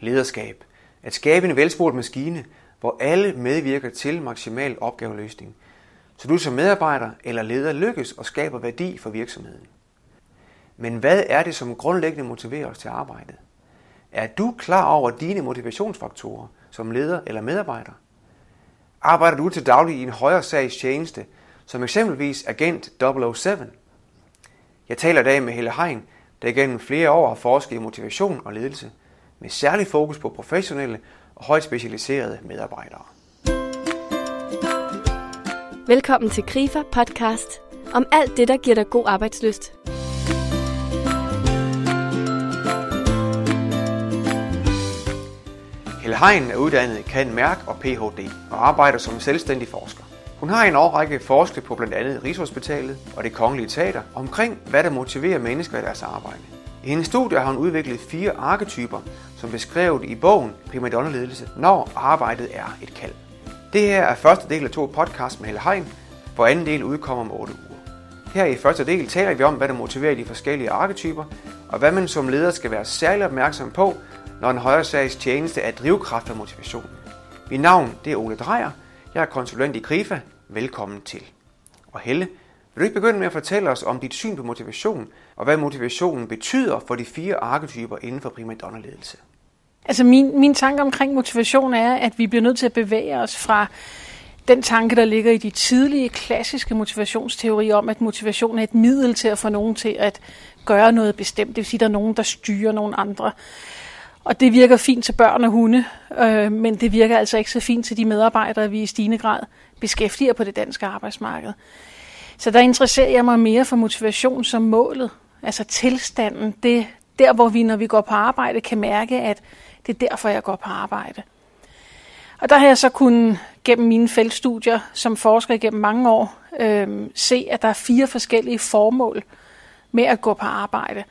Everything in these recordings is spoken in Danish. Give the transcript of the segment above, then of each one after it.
Lederskab. At skabe en velspurgt maskine, hvor alle medvirker til maksimal opgaveløsning, så du som medarbejder eller leder lykkes og skaber værdi for virksomheden. Men hvad er det, som grundlæggende motiverer os til arbejdet? Er du klar over dine motivationsfaktorer som leder eller medarbejder? Arbejder du til daglig i en højere sags tjeneste, som eksempelvis Agent 007? Jeg taler i dag med Helle Hein, der gennem flere år har forsket i motivation og ledelse, med særlig fokus på professionelle og højt specialiserede medarbejdere. Velkommen til Grifer podcast om alt det, der giver dig god arbejdsløst. Helle Hein er uddannet Kan Mærk og Ph.D. og arbejder som selvstændig forsker. Hun har i en årrække forsket på blandt andet Rigshospitalet og det kongelige teater omkring, hvad der motiverer mennesker i deres arbejde. I hendes studie har hun udviklet fire arketyper, som beskrevet i bogen Primadonna-ledelse, når arbejdet er et kald. Det her er første del af to podcasts med Helle Hein, hvor anden del udkommer om 8 uger. Her i første del taler vi om, hvad der motiverer de forskellige arketyper, og hvad man som leder skal være særlig opmærksom på, når en højere sags tjeneste er drivkraft og motivation. Mit navn det er Ole Drejer. Jeg er konsulent i Grifa. Velkommen til. Og Helle, vil du ikke begynde med at fortælle os om dit syn på motivation, og hvad motivationen betyder for de fire arketyper inden for primadonna-ledelse? Altså min, min tanke omkring motivation er, at vi bliver nødt til at bevæge os fra den tanke, der ligger i de tidlige klassiske motivationsteorier om, at motivation er et middel til at få nogen til at gøre noget bestemt. Det vil sige, at der er nogen, der styrer nogen andre. Og det virker fint til børn og hunde, øh, men det virker altså ikke så fint til de medarbejdere, vi i stigende grad beskæftiger på det danske arbejdsmarked. Så der interesserer jeg mig mere for motivation som målet, altså tilstanden, det der, hvor vi, når vi går på arbejde, kan mærke, at det er derfor, jeg går på arbejde. Og der har jeg så kunnet gennem mine feltstudier som forsker gennem mange år øh, se, at der er fire forskellige formål med at gå på arbejde.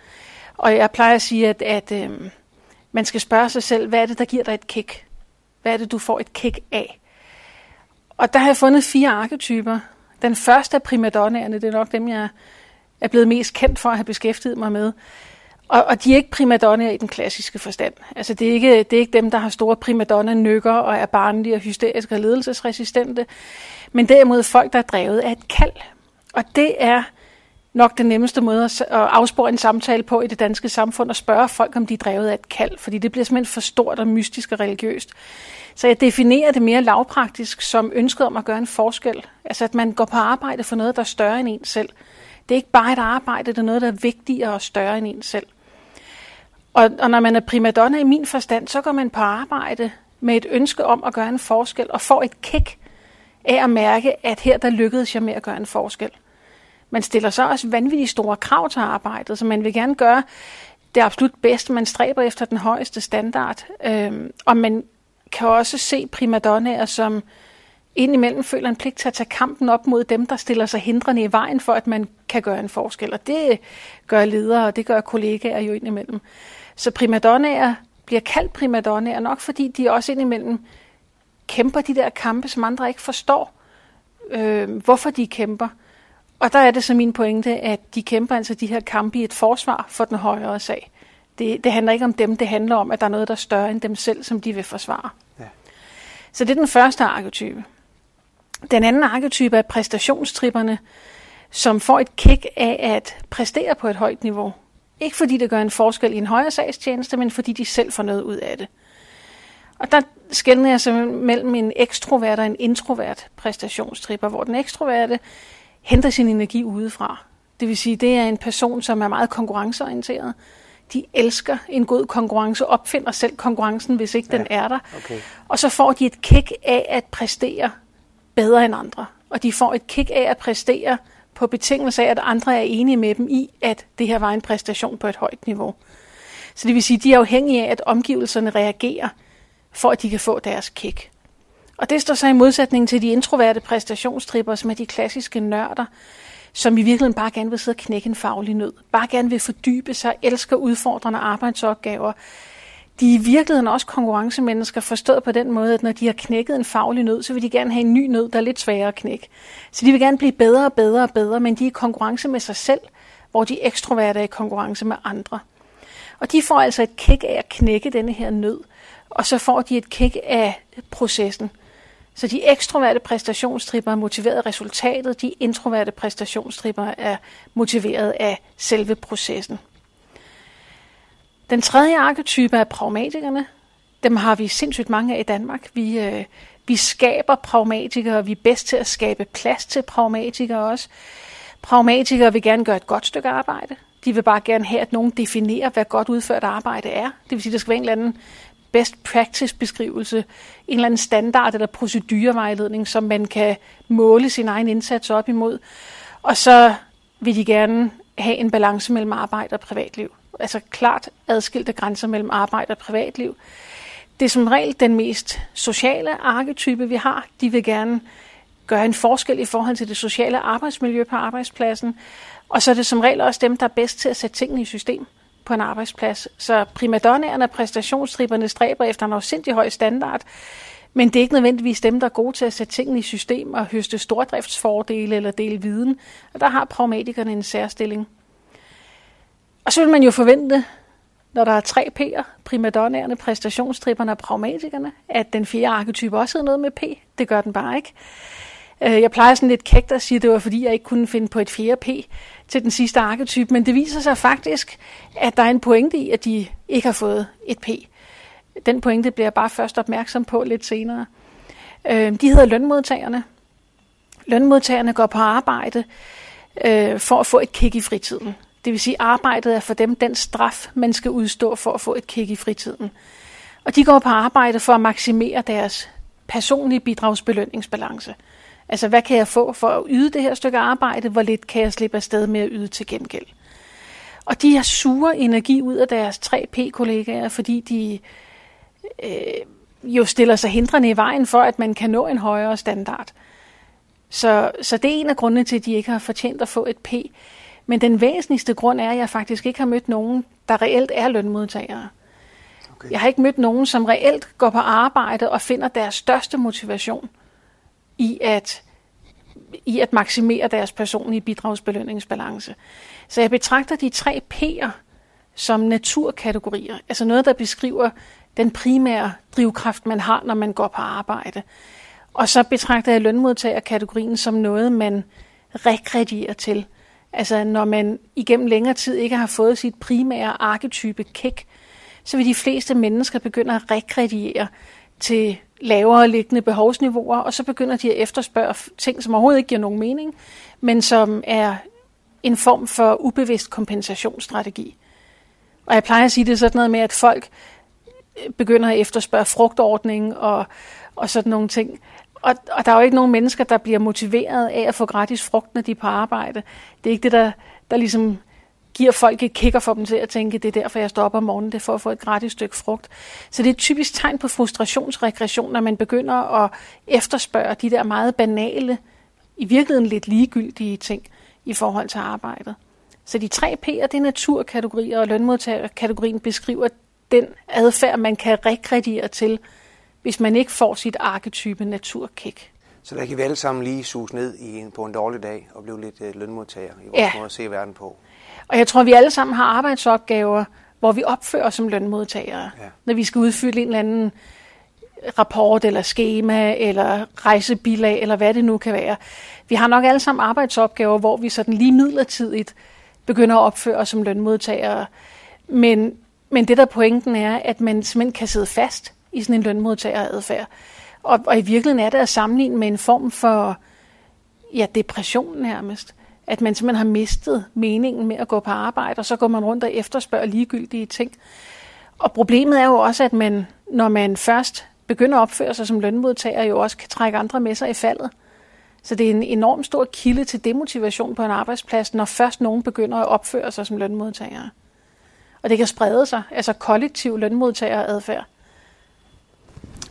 Og jeg plejer at sige, at, at øh, man skal spørge sig selv, hvad er det, der giver dig et kick? Hvad er det, du får et kick af? Og der har jeg fundet fire arketyper. Den første af primadonnaerne, det er nok dem, jeg er blevet mest kendt for at have beskæftiget mig med. Og, og de er ikke primadonnaer i den klassiske forstand. Altså det er ikke, det er ikke dem, der har store primadonna-nykker og er barnlige og hysteriske og ledelsesresistente, men derimod folk, der er drevet af et kald. Og det er nok den nemmeste måde at afspore en samtale på i det danske samfund og spørge folk, om de er drevet af et kald, fordi det bliver simpelthen for stort og mystisk og religiøst. Så jeg definerer det mere lavpraktisk som ønsket om at gøre en forskel. Altså at man går på arbejde for noget, der er større end en selv. Det er ikke bare et arbejde, det er noget, der er vigtigere og større end en selv. Og, og når man er primadonna i min forstand, så går man på arbejde med et ønske om at gøre en forskel og får et kick af at mærke, at her der lykkedes jeg med at gøre en forskel. Man stiller så også vanvittigt store krav til arbejdet, så man vil gerne gøre det absolut bedste. Man stræber efter den højeste standard. Øhm, og man kan også se primadonnaer, som indimellem føler en pligt til at tage kampen op mod dem, der stiller sig hindrende i vejen for, at man kan gøre en forskel. Og det gør ledere, og det gør kollegaer jo indimellem. Så primadonnaer bliver kaldt primadonnaer nok, fordi de også indimellem kæmper de der kampe, som andre ikke forstår, øh, hvorfor de kæmper. Og der er det så min pointe, at de kæmper altså de her kampe i et forsvar for den højere sag. Det, det handler ikke om dem, det handler om, at der er noget, der er større end dem selv, som de vil forsvare. Ja. Så det er den første arketype. Den anden arketype er præstationstripperne, som får et kick af at præstere på et højt niveau. Ikke fordi det gør en forskel i en højere sagstjeneste, men fordi de selv får noget ud af det. Og der skældner jeg så mellem en ekstrovert og en introvert præstationstripper, hvor den ekstroverte henter sin energi udefra. Det vil sige, det er en person, som er meget konkurrenceorienteret. De elsker en god konkurrence, opfinder selv konkurrencen, hvis ikke ja, den er der. Okay. Og så får de et kick af at præstere bedre end andre. Og de får et kick af at præstere på betingelse af, at andre er enige med dem i, at det her var en præstation på et højt niveau. Så det vil sige, at de er afhængige af, at omgivelserne reagerer, for at de kan få deres kick. Og det står så i modsætning til de introverte præstationstripper, som er de klassiske nørder, som i virkeligheden bare gerne vil sidde og knække en faglig nød. Bare gerne vil fordybe sig, elsker udfordrende arbejdsopgaver. De er i virkeligheden også konkurrencemennesker, forstået på den måde, at når de har knækket en faglig nød, så vil de gerne have en ny nød, der er lidt sværere at knække. Så de vil gerne blive bedre og bedre og bedre, men de er i konkurrence med sig selv, hvor de ekstroverte er i konkurrence med andre. Og de får altså et kick af at knække denne her nød – og så får de et kick af processen. Så de ekstroverte præstationstripper er motiveret af resultatet, de introverte præstationstripper er motiveret af selve processen. Den tredje arketype er pragmatikerne. Dem har vi sindssygt mange af i Danmark. Vi, øh, vi skaber pragmatikere, vi er bedst til at skabe plads til pragmatikere også. Pragmatikere vil gerne gøre et godt stykke arbejde. De vil bare gerne have, at nogen definerer, hvad godt udført arbejde er. Det vil sige, at der skal være en eller anden best practice beskrivelse, en eller anden standard eller procedurevejledning, som man kan måle sin egen indsats op imod. Og så vil de gerne have en balance mellem arbejde og privatliv. Altså klart adskilte grænser mellem arbejde og privatliv. Det er som regel den mest sociale arketype, vi har. De vil gerne gøre en forskel i forhold til det sociale arbejdsmiljø på arbejdspladsen. Og så er det som regel også dem, der er bedst til at sætte tingene i system på en arbejdsplads. Så primadonnaerne og præstationstriberne stræber efter en afsindig høj standard, men det er ikke nødvendigvis dem, der er gode til at sætte tingene i system og høste stordriftsfordele eller dele viden. Og der har pragmatikerne en særstilling. Og så vil man jo forvente, når der er tre P'er, primadonnaerne, præstationstripperne og pragmatikerne, at den fjerde arketype også hedder noget med P. Det gør den bare ikke. Øh, jeg plejer sådan lidt kægt at sige, at det var fordi, jeg ikke kunne finde på et fjerde P til den sidste arketype, men det viser sig faktisk, at der er en pointe i, at de ikke har fået et P. Den pointe bliver jeg bare først opmærksom på lidt senere. Øh, de hedder lønmodtagerne. Lønmodtagerne går på arbejde øh, for at få et kick i fritiden. Det vil sige, at arbejdet er for dem den straf, man skal udstå for at få et kick i fritiden. Og de går på arbejde for at maksimere deres personlige bidragsbelønningsbalance. Altså, hvad kan jeg få for at yde det her stykke arbejde? Hvor lidt kan jeg slippe afsted med at yde til gengæld? Og de har sure energi ud af deres 3P-kollegaer, fordi de øh, jo stiller sig hindrende i vejen for, at man kan nå en højere standard. Så, så det er en af grundene til, at de ikke har fortjent at få et P. Men den væsentligste grund er, at jeg faktisk ikke har mødt nogen, der reelt er lønmodtagere. Okay. Jeg har ikke mødt nogen, som reelt går på arbejde og finder deres største motivation i at, i at maksimere deres personlige bidragsbelønningsbalance. Så jeg betragter de tre P'er som naturkategorier, altså noget, der beskriver den primære drivkraft, man har, når man går på arbejde. Og så betragter jeg lønmodtagerkategorien som noget, man rekredierer til. Altså når man igennem længere tid ikke har fået sit primære arketype kick, så vil de fleste mennesker begynde at rekrediere til lavere liggende behovsniveauer, og så begynder de at efterspørge ting, som overhovedet ikke giver nogen mening, men som er en form for ubevidst kompensationsstrategi. Og jeg plejer at sige det sådan noget med, at folk øh, begynder at efterspørge frugtordning og, og sådan nogle ting. Og, og der er jo ikke nogen mennesker, der bliver motiveret af at få gratis frugt, når de er på arbejde. Det er ikke det, der, der ligesom giver folk et kigger for dem til at tænke, det er derfor, jeg står op om morgenen, det er for at få et gratis stykke frugt. Så det er et typisk tegn på frustrationsregression, når man begynder at efterspørge de der meget banale, i virkeligheden lidt ligegyldige ting i forhold til arbejdet. Så de tre P'er, det er naturkategorier, og lønmodtagerkategorien beskriver den adfærd, man kan rekrediere til, hvis man ikke får sit arketype naturkick. Så der kan vi alle sammen lige suge ned i en, på en dårlig dag og blive lidt øh, lønmodtager i vores ja. måde at se verden på. Og jeg tror, vi alle sammen har arbejdsopgaver, hvor vi opfører som lønmodtagere. Ja. Når vi skal udfylde en eller anden rapport eller schema eller rejsebilag eller hvad det nu kan være. Vi har nok alle sammen arbejdsopgaver, hvor vi sådan lige midlertidigt begynder at opføre os som lønmodtagere. Men, men det der pointen er, at man simpelthen kan sidde fast i sådan en lønmodtageradfærd. Og, og i virkeligheden er det at sammenligne med en form for ja, depression nærmest at man simpelthen har mistet meningen med at gå på arbejde, og så går man rundt og efterspørger ligegyldige ting. Og problemet er jo også, at man, når man først begynder at opføre sig som lønmodtager, jo også kan trække andre med sig i faldet. Så det er en enorm stor kilde til demotivation på en arbejdsplads, når først nogen begynder at opføre sig som lønmodtagere. Og det kan sprede sig, altså kollektiv lønmodtageradfærd.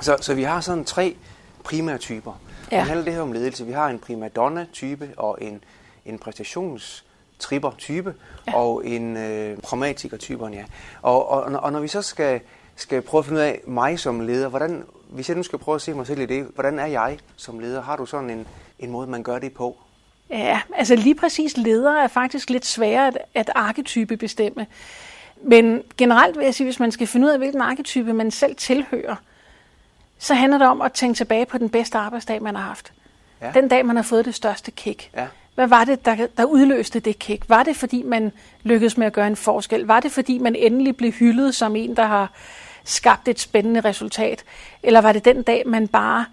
Så, så vi har sådan tre primære typer. Ja. Det handler det her om ledelse. Vi har en primadonna-type og en en præstationstripper-type ja. og en øh, pragmatiker-type. Ja. Og, og, og når vi så skal, skal prøve at finde ud af mig som leder, hvordan, hvis jeg nu skal prøve at se mig selv i det, hvordan er jeg som leder? Har du sådan en, en måde, man gør det på? Ja, altså lige præcis ledere er faktisk lidt sværere at, at arketype bestemme. Men generelt vil jeg sige, hvis man skal finde ud af, hvilken arketype man selv tilhører, så handler det om at tænke tilbage på den bedste arbejdsdag, man har haft. Ja. Den dag, man har fået det største kick. Ja. Hvad var det, der, der udløste det kick? Var det, fordi man lykkedes med at gøre en forskel? Var det, fordi man endelig blev hyldet som en, der har skabt et spændende resultat? Eller var det den dag, man bare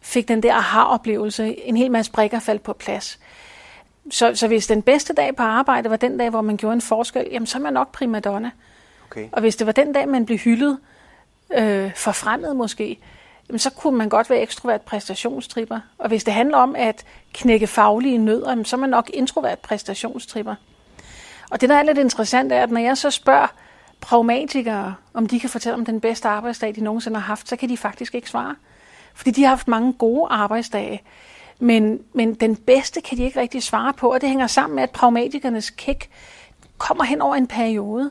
fik den der aha-oplevelse, en hel masse brikker faldt på plads? Så, så hvis den bedste dag på arbejde var den dag, hvor man gjorde en forskel, jamen så er man nok primadonna. Okay. Og hvis det var den dag, man blev hyldet, øh, forfremmet måske, jamen så kunne man godt være ekstrovert præstationstripper. Og hvis det handler om at knække faglige nødder, jamen så er man nok introvert præstationstripper. Og det, der er lidt interessant, er, at når jeg så spørger pragmatikere, om de kan fortælle om den bedste arbejdsdag, de nogensinde har haft, så kan de faktisk ikke svare. Fordi de har haft mange gode arbejdsdage. Men, men den bedste kan de ikke rigtig svare på, og det hænger sammen med, at pragmatikernes kick kommer hen over en periode,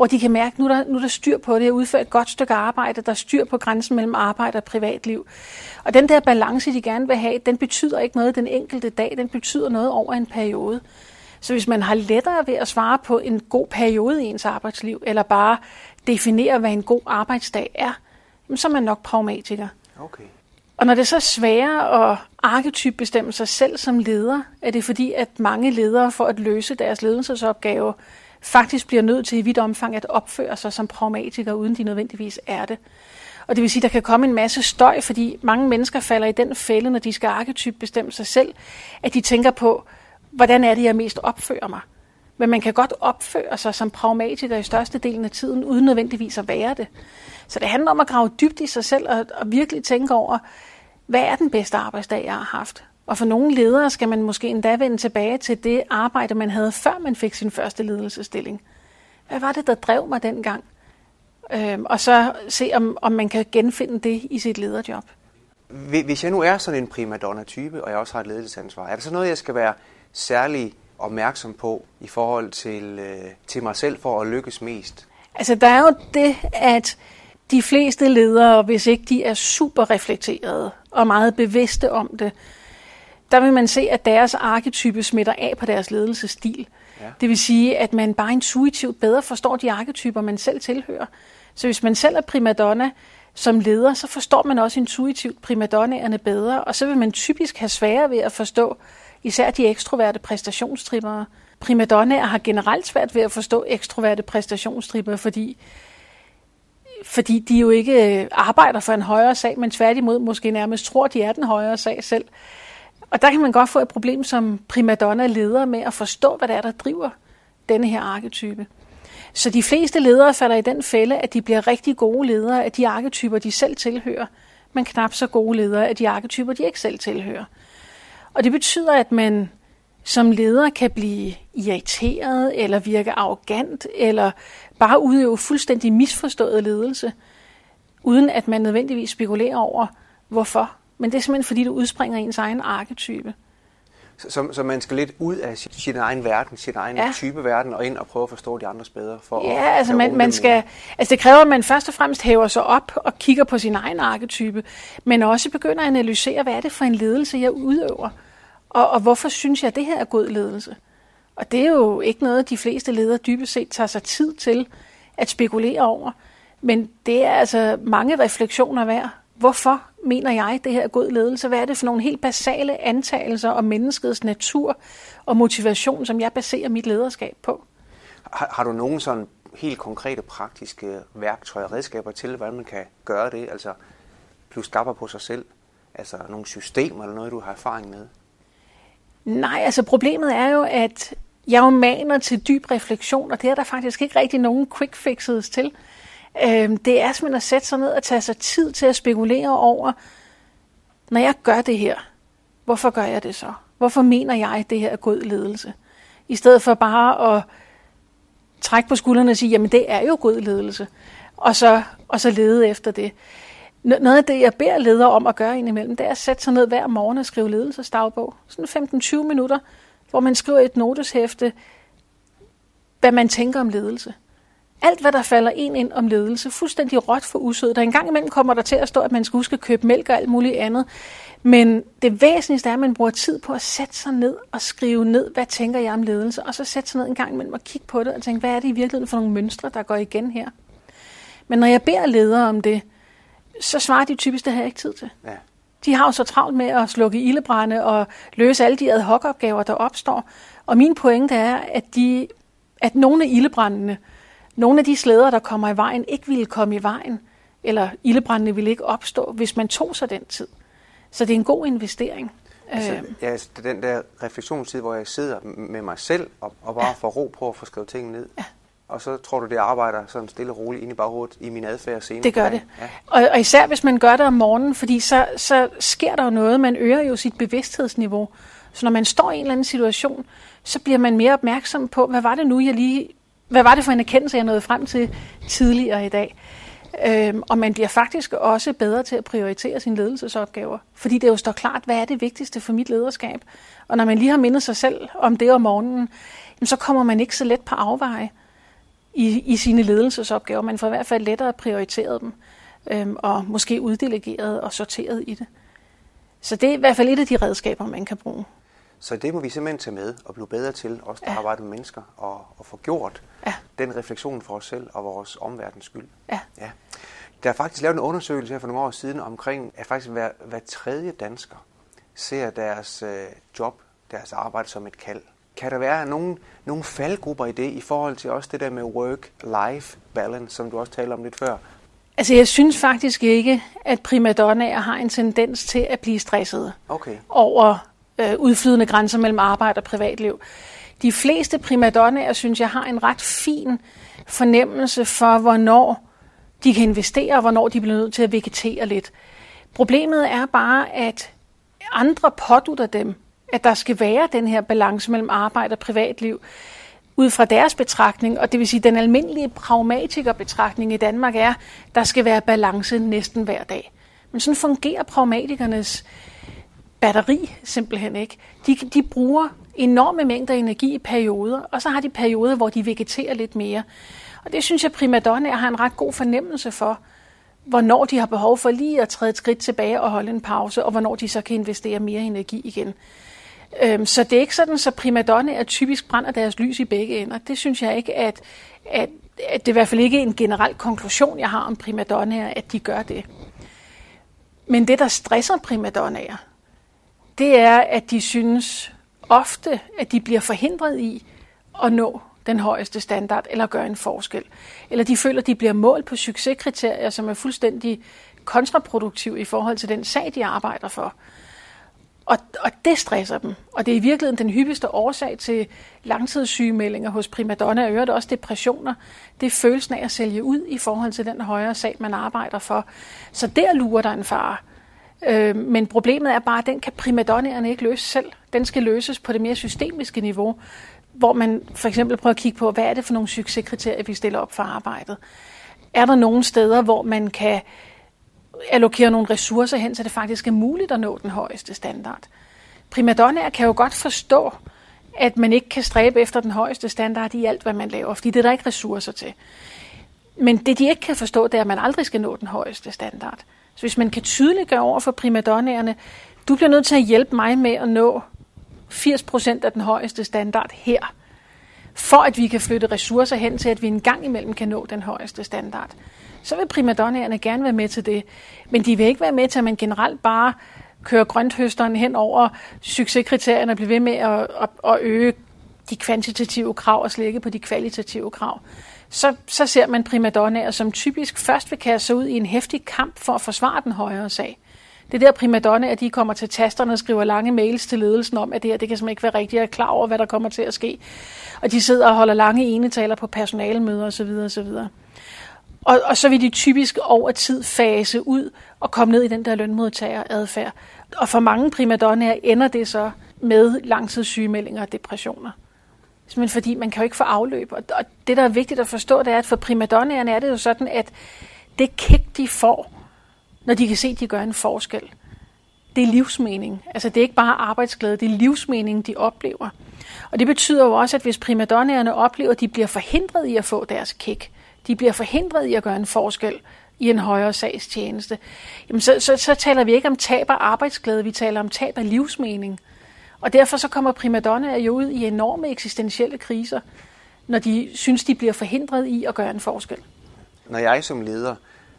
hvor de kan mærke, at nu er der, nu er der styr på det, at udføre et godt stykke arbejde, der er styr på grænsen mellem arbejde og privatliv. Og den der balance, de gerne vil have, den betyder ikke noget den enkelte dag, den betyder noget over en periode. Så hvis man har lettere ved at svare på en god periode i ens arbejdsliv, eller bare definere, hvad en god arbejdsdag er, så er man nok pragmatiker. Okay. Og når det er så sværere at arketyp bestemme sig selv som leder, er det fordi, at mange ledere for at løse deres ledelsesopgave faktisk bliver nødt til i vidt omfang at opføre sig som pragmatikere, uden de nødvendigvis er det. Og det vil sige, at der kan komme en masse støj, fordi mange mennesker falder i den fælde, når de skal arketyp bestemme sig selv, at de tænker på, hvordan er det, jeg mest opfører mig. Men man kan godt opføre sig som pragmatiker i størstedelen af tiden, uden nødvendigvis at være det. Så det handler om at grave dybt i sig selv og, og virkelig tænke over, hvad er den bedste arbejdsdag, jeg har haft? Og for nogle ledere skal man måske endda vende tilbage til det arbejde, man havde, før man fik sin første ledelsestilling. Hvad var det, der drev mig dengang? Øhm, og så se, om, om man kan genfinde det i sit lederjob. Hvis jeg nu er sådan en primadonna-type, og jeg også har et ledelsesansvar, er det så noget, jeg skal være særlig opmærksom på i forhold til, øh, til mig selv for at lykkes mest? Altså, der er jo det, at de fleste ledere, hvis ikke de er super reflekterede og meget bevidste om det, der vil man se, at deres arketype smitter af på deres ledelsesstil. Ja. Det vil sige, at man bare intuitivt bedre forstår de arketyper, man selv tilhører. Så hvis man selv er primadonna som leder, så forstår man også intuitivt primadonnaerne bedre, og så vil man typisk have sværere ved at forstå især de ekstroverte præstationstrippere. Primadonnaer har generelt svært ved at forstå ekstroverte præstationstrippere, fordi fordi de jo ikke arbejder for en højere sag, men tværtimod måske nærmest tror, de er den højere sag selv. Og der kan man godt få et problem som primadonna-leder med at forstå, hvad det er, der driver denne her arketype. Så de fleste ledere falder i den fælde, at de bliver rigtig gode ledere af de arketyper, de selv tilhører, men knap så gode ledere af de arketyper, de ikke selv tilhører. Og det betyder, at man som leder kan blive irriteret, eller virke arrogant, eller bare udøve fuldstændig misforstået ledelse, uden at man nødvendigvis spekulerer over, hvorfor. Men det er simpelthen, fordi det udspringer ens egen arketype. Så, så, så man skal lidt ud af sin, sin egen verden, sin egen ja. type verden, og ind og prøve at forstå de andres bedre? For ja, at, altså, man, man skal, altså det kræver, at man først og fremmest hæver sig op og kigger på sin egen arketype, men også begynder at analysere, hvad er det for en ledelse, jeg udøver, og, og hvorfor synes jeg, at det her er god ledelse? Og det er jo ikke noget, de fleste ledere dybest set tager sig tid til at spekulere over. Men det er altså mange refleksioner værd. Hvorfor mener jeg, det her er god ledelse? Hvad er det for nogle helt basale antagelser om menneskets natur og motivation, som jeg baserer mit lederskab på? Har, har du nogen sådan helt konkrete praktiske værktøjer og redskaber til, hvordan man kan gøre det? Altså plus skaffer på sig selv? Altså nogle systemer eller noget, du har erfaring med? Nej, altså problemet er jo, at jeg jo maner til dyb refleksion, og det er der faktisk ikke rigtig nogen quick fixes til. Øh, det er simpelthen at sætte sig ned og tage sig tid til at spekulere over, når jeg gør det her, hvorfor gør jeg det så? Hvorfor mener jeg, at det her er god ledelse? I stedet for bare at trække på skuldrene og sige, jamen det er jo god ledelse, og så, og så lede efter det. Noget af det, jeg beder ledere om at gøre indimellem, det er at sætte sig ned hver morgen og skrive ledelsesdagbog. Sådan 15-20 minutter, hvor man skriver et noteshæfte, hvad man tænker om ledelse alt, hvad der falder en ind om ledelse, fuldstændig råt for usød. Der engang imellem kommer der til at stå, at man skal huske at købe mælk og alt muligt andet. Men det væsentligste er, at man bruger tid på at sætte sig ned og skrive ned, hvad tænker jeg om ledelse, og så sætte sig ned en gang imellem og kigge på det og tænke, hvad er det i virkeligheden for nogle mønstre, der går igen her. Men når jeg beder ledere om det, så svarer de typisk, det har jeg ikke tid til. Ja. De har jo så travlt med at slukke ildebrænde og løse alle de ad hoc opgaver, der opstår. Og min pointe er, at, de, at nogle af ildebrændene, nogle af de slæder, der kommer i vejen, ikke ville komme i vejen, eller ildebrændene ville ikke opstå, hvis man tog sig den tid. Så det er en god investering. Altså, øhm. ja, altså, det er den der refleksionstid, hvor jeg sidder med mig selv og, og bare ja. får ro på at få skrevet ting ned. Ja. Og så tror du, det arbejder sådan stille og roligt ind i baghovedet i min adfærd senere? Det gør det. Ja. Og, og især hvis man gør det om morgenen, fordi så, så sker der jo noget. Man øger jo sit bevidsthedsniveau. Så når man står i en eller anden situation, så bliver man mere opmærksom på, hvad var det nu, jeg lige... Hvad var det for en erkendelse, jeg nåede frem til tidligere i dag? Øhm, og man bliver faktisk også bedre til at prioritere sine ledelsesopgaver, fordi det jo står klart, hvad er det vigtigste for mit lederskab. Og når man lige har mindet sig selv om det om morgenen, så kommer man ikke så let på afveje i, i sine ledelsesopgaver. Man får i hvert fald lettere prioriteret dem, øhm, og måske uddelegeret og sorteret i det. Så det er i hvert fald et af de redskaber, man kan bruge. Så det må vi simpelthen tage med og blive bedre til, også der ja. arbejder med mennesker, og, og få gjort ja. den refleksion for os selv og vores omverdens skyld. Ja. ja. Der er faktisk lavet en undersøgelse her for nogle år siden omkring, at faktisk hver, hver tredje dansker ser deres øh, job, deres arbejde som et kald. Kan der være nogle, nogle faldgrupper i det, i forhold til også det der med work-life balance, som du også talte om lidt før? Altså, jeg synes faktisk ikke, at primadonnaer har en tendens til at blive stresset okay. over øh, udflydende grænser mellem arbejde og privatliv. De fleste primadonnaer, synes jeg, har en ret fin fornemmelse for, hvornår de kan investere, og hvornår de bliver nødt til at vegetere lidt. Problemet er bare, at andre pådutter dem, at der skal være den her balance mellem arbejde og privatliv, ud fra deres betragtning, og det vil sige, den almindelige pragmatikerbetragtning i Danmark er, der skal være balance næsten hver dag. Men sådan fungerer pragmatikernes batteri simpelthen ikke. De, de bruger enorme mængder energi i perioder, og så har de perioder, hvor de vegeterer lidt mere. Og det synes jeg, primadonnaer har en ret god fornemmelse for, hvornår de har behov for lige at træde et skridt tilbage og holde en pause, og hvornår de så kan investere mere energi igen. Øhm, så det er ikke sådan, så primadonnaer typisk brænder deres lys i begge ender. Det synes jeg ikke, at, at, at det er i hvert fald ikke en generel konklusion, jeg har om primadonnaer, at de gør det. Men det, der stresser primadonnaer, det er, at de synes ofte, at de bliver forhindret i at nå den højeste standard eller gøre en forskel. Eller de føler, at de bliver målt på succeskriterier, som er fuldstændig kontraproduktiv i forhold til den sag, de arbejder for. Og, og det stresser dem. Og det er i virkeligheden den hyppigste årsag til langtidssygemeldinger hos primadonna og øvrigt også depressioner. Det er følelsen af at sælge ud i forhold til den højere sag, man arbejder for. Så der lurer der en fare. Øh, men problemet er bare, at den kan primadonnerne ikke løse selv. Den skal løses på det mere systemiske niveau, hvor man for eksempel prøver at kigge på, hvad er det for nogle succeskriterier, vi stiller op for arbejdet. Er der nogle steder, hvor man kan allokere nogle ressourcer hen, så det faktisk er muligt at nå den højeste standard. Primadonnaer kan jo godt forstå, at man ikke kan stræbe efter den højeste standard i alt, hvad man laver, fordi det er der ikke ressourcer til. Men det, de ikke kan forstå, det er, at man aldrig skal nå den højeste standard. Så hvis man kan tydeliggøre over for primadonnaerne, du bliver nødt til at hjælpe mig med at nå 80% af den højeste standard her, for at vi kan flytte ressourcer hen til, at vi en gang imellem kan nå den højeste standard så vil primadonnaerne gerne være med til det. Men de vil ikke være med til, at man generelt bare kører grønthøsteren hen over succeskriterierne og bliver ved med at, at, at øge de kvantitative krav og slække på de kvalitative krav. Så, så ser man primadonnaer, som typisk først vil kaste sig ud i en hæftig kamp for at forsvare den højere sag. Det er der primadonnaer, de kommer til tasterne og skriver lange mails til ledelsen om, at det her det kan simpelthen ikke være rigtigt, jeg er klar over, hvad der kommer til at ske. Og de sidder og holder lange enetaler på personalemøder osv. osv. Og, og så vil de typisk over tid fase ud og komme ned i den der lønmodtageradfærd. Og for mange primadonnaer ender det så med langtidssygemeldinger og depressioner. Men fordi man kan jo ikke få afløb. Og det, der er vigtigt at forstå, det er, at for primadonnaerne er det jo sådan, at det kick, de får, når de kan se, at de gør en forskel, det er livsmening. Altså det er ikke bare arbejdsglæde, det er livsmening, de oplever. Og det betyder jo også, at hvis primadonnaerne oplever, at de bliver forhindret i at få deres kick, de bliver forhindret i at gøre en forskel i en højere sagstjeneste, jamen så, så, så taler vi ikke om tab af arbejdsglæde, vi taler om tab af livsmening. Og derfor så kommer primadonnaer jo ud i enorme eksistentielle kriser, når de synes, de bliver forhindret i at gøre en forskel. Når jeg som leder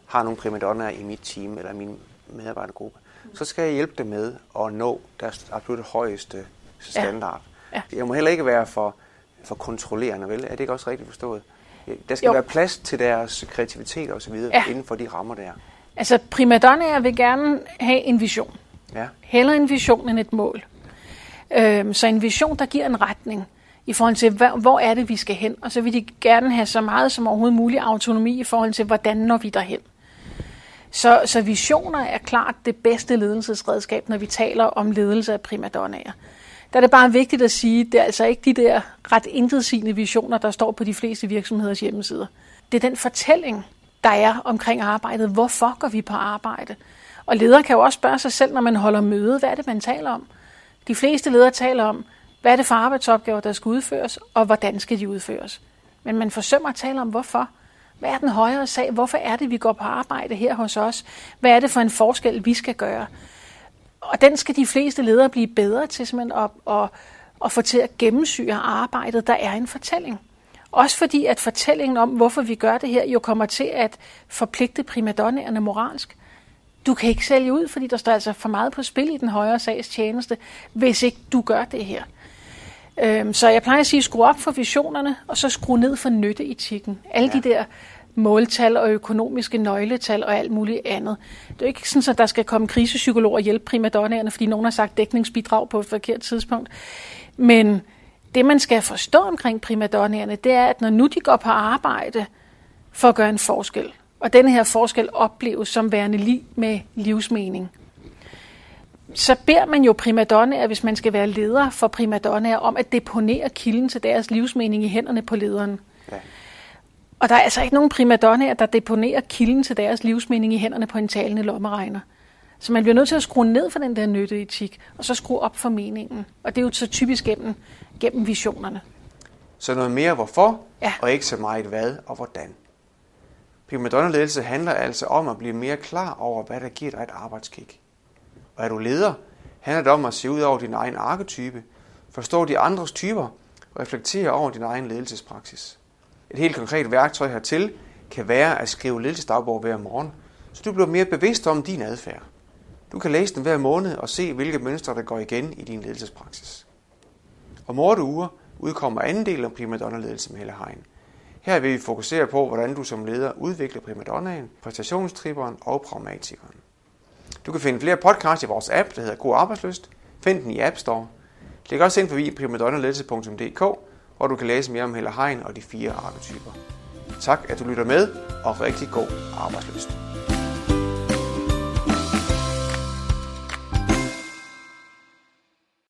har nogle primadonnaer i mit team eller min medarbejdergruppe, så skal jeg hjælpe dem med at nå deres absolut højeste standard. Ja. Ja. Jeg må heller ikke være for, for kontrollerende, vel? Er det ikke også rigtigt forstået? Der skal jo. være plads til deres kreativitet og så videre ja. inden for de rammer der. Altså primadonnaer vil gerne have en vision. Ja. Heller en vision end et mål. Øh, så en vision, der giver en retning i forhold til, hvor er det, vi skal hen. Og så vil de gerne have så meget som overhovedet muligt autonomi i forhold til, hvordan når vi derhen. Så, så visioner er klart det bedste ledelsesredskab, når vi taler om ledelse af primadonnaer. Der er det bare vigtigt at sige, det er altså ikke de der ret intetsigende visioner, der står på de fleste virksomheders hjemmesider. Det er den fortælling, der er omkring arbejdet. Hvorfor går vi på arbejde? Og ledere kan jo også spørge sig selv, når man holder møde, hvad er det, man taler om? De fleste ledere taler om, hvad er det for arbejdsopgaver, der skal udføres, og hvordan skal de udføres. Men man forsømmer at tale om, hvorfor. Hvad er den højere sag? Hvorfor er det, vi går på arbejde her hos os? Hvad er det for en forskel, vi skal gøre? Og den skal de fleste ledere blive bedre til simpelthen at, at, at få til at gennemsyre arbejdet. Der er en fortælling. Også fordi, at fortællingen om, hvorfor vi gør det her, jo kommer til at forpligte primadonnerne moralsk. Du kan ikke sælge ud, fordi der står altså for meget på spil i den højere sags tjeneste, hvis ikke du gør det her. Øhm, så jeg plejer at sige, skru op for visionerne, og så skru ned for nytteetikken. Alle ja. de der måltal og økonomiske nøgletal og alt muligt andet. Det er ikke sådan, at der skal komme krisepsykologer og hjælpe primadonnaerne, fordi nogen har sagt dækningsbidrag på et forkert tidspunkt. Men det, man skal forstå omkring primadonnaerne, det er, at når nu de går på arbejde for at gøre en forskel, og denne her forskel opleves som værende lige med livsmening, så beder man jo primadonnaer, hvis man skal være leder for primadonnaer, om at deponere kilden til deres livsmening i hænderne på lederen. Ja. Og der er altså ikke nogen primadonnaer, der deponerer kilden til deres livsmening i hænderne på en talende lommeregner. Så man bliver nødt til at skrue ned for den der nytteetik, og så skrue op for meningen. Og det er jo så typisk gennem, gennem visionerne. Så noget mere hvorfor, ja. og ikke så meget hvad og hvordan. Primadonna-ledelse handler altså om at blive mere klar over, hvad der giver dig et arbejdskick. Og er du leder, handler det om at se ud over din egen arketype, forstå de andres typer og reflektere over din egen ledelsespraksis. Et helt konkret værktøj hertil kan være at skrive ledelsesdagbog hver morgen, så du bliver mere bevidst om din adfærd. Du kan læse den hver måned og se, hvilke mønstre, der går igen i din ledelsespraksis. Om 8 uger udkommer anden del om primadonna-ledelse med Helle Hein. Her vil vi fokusere på, hvordan du som leder udvikler primadonnaen, præstationstriberen og pragmatikeren. Du kan finde flere podcasts i vores app, der hedder God Arbejdsløst. Find den i App Store. Læg også ind forbi primadonnaledelse.dk, hvor du kan læse mere om Helle Hein og de fire arketyper. Tak, at du lytter med, og rigtig god arbejdsløst.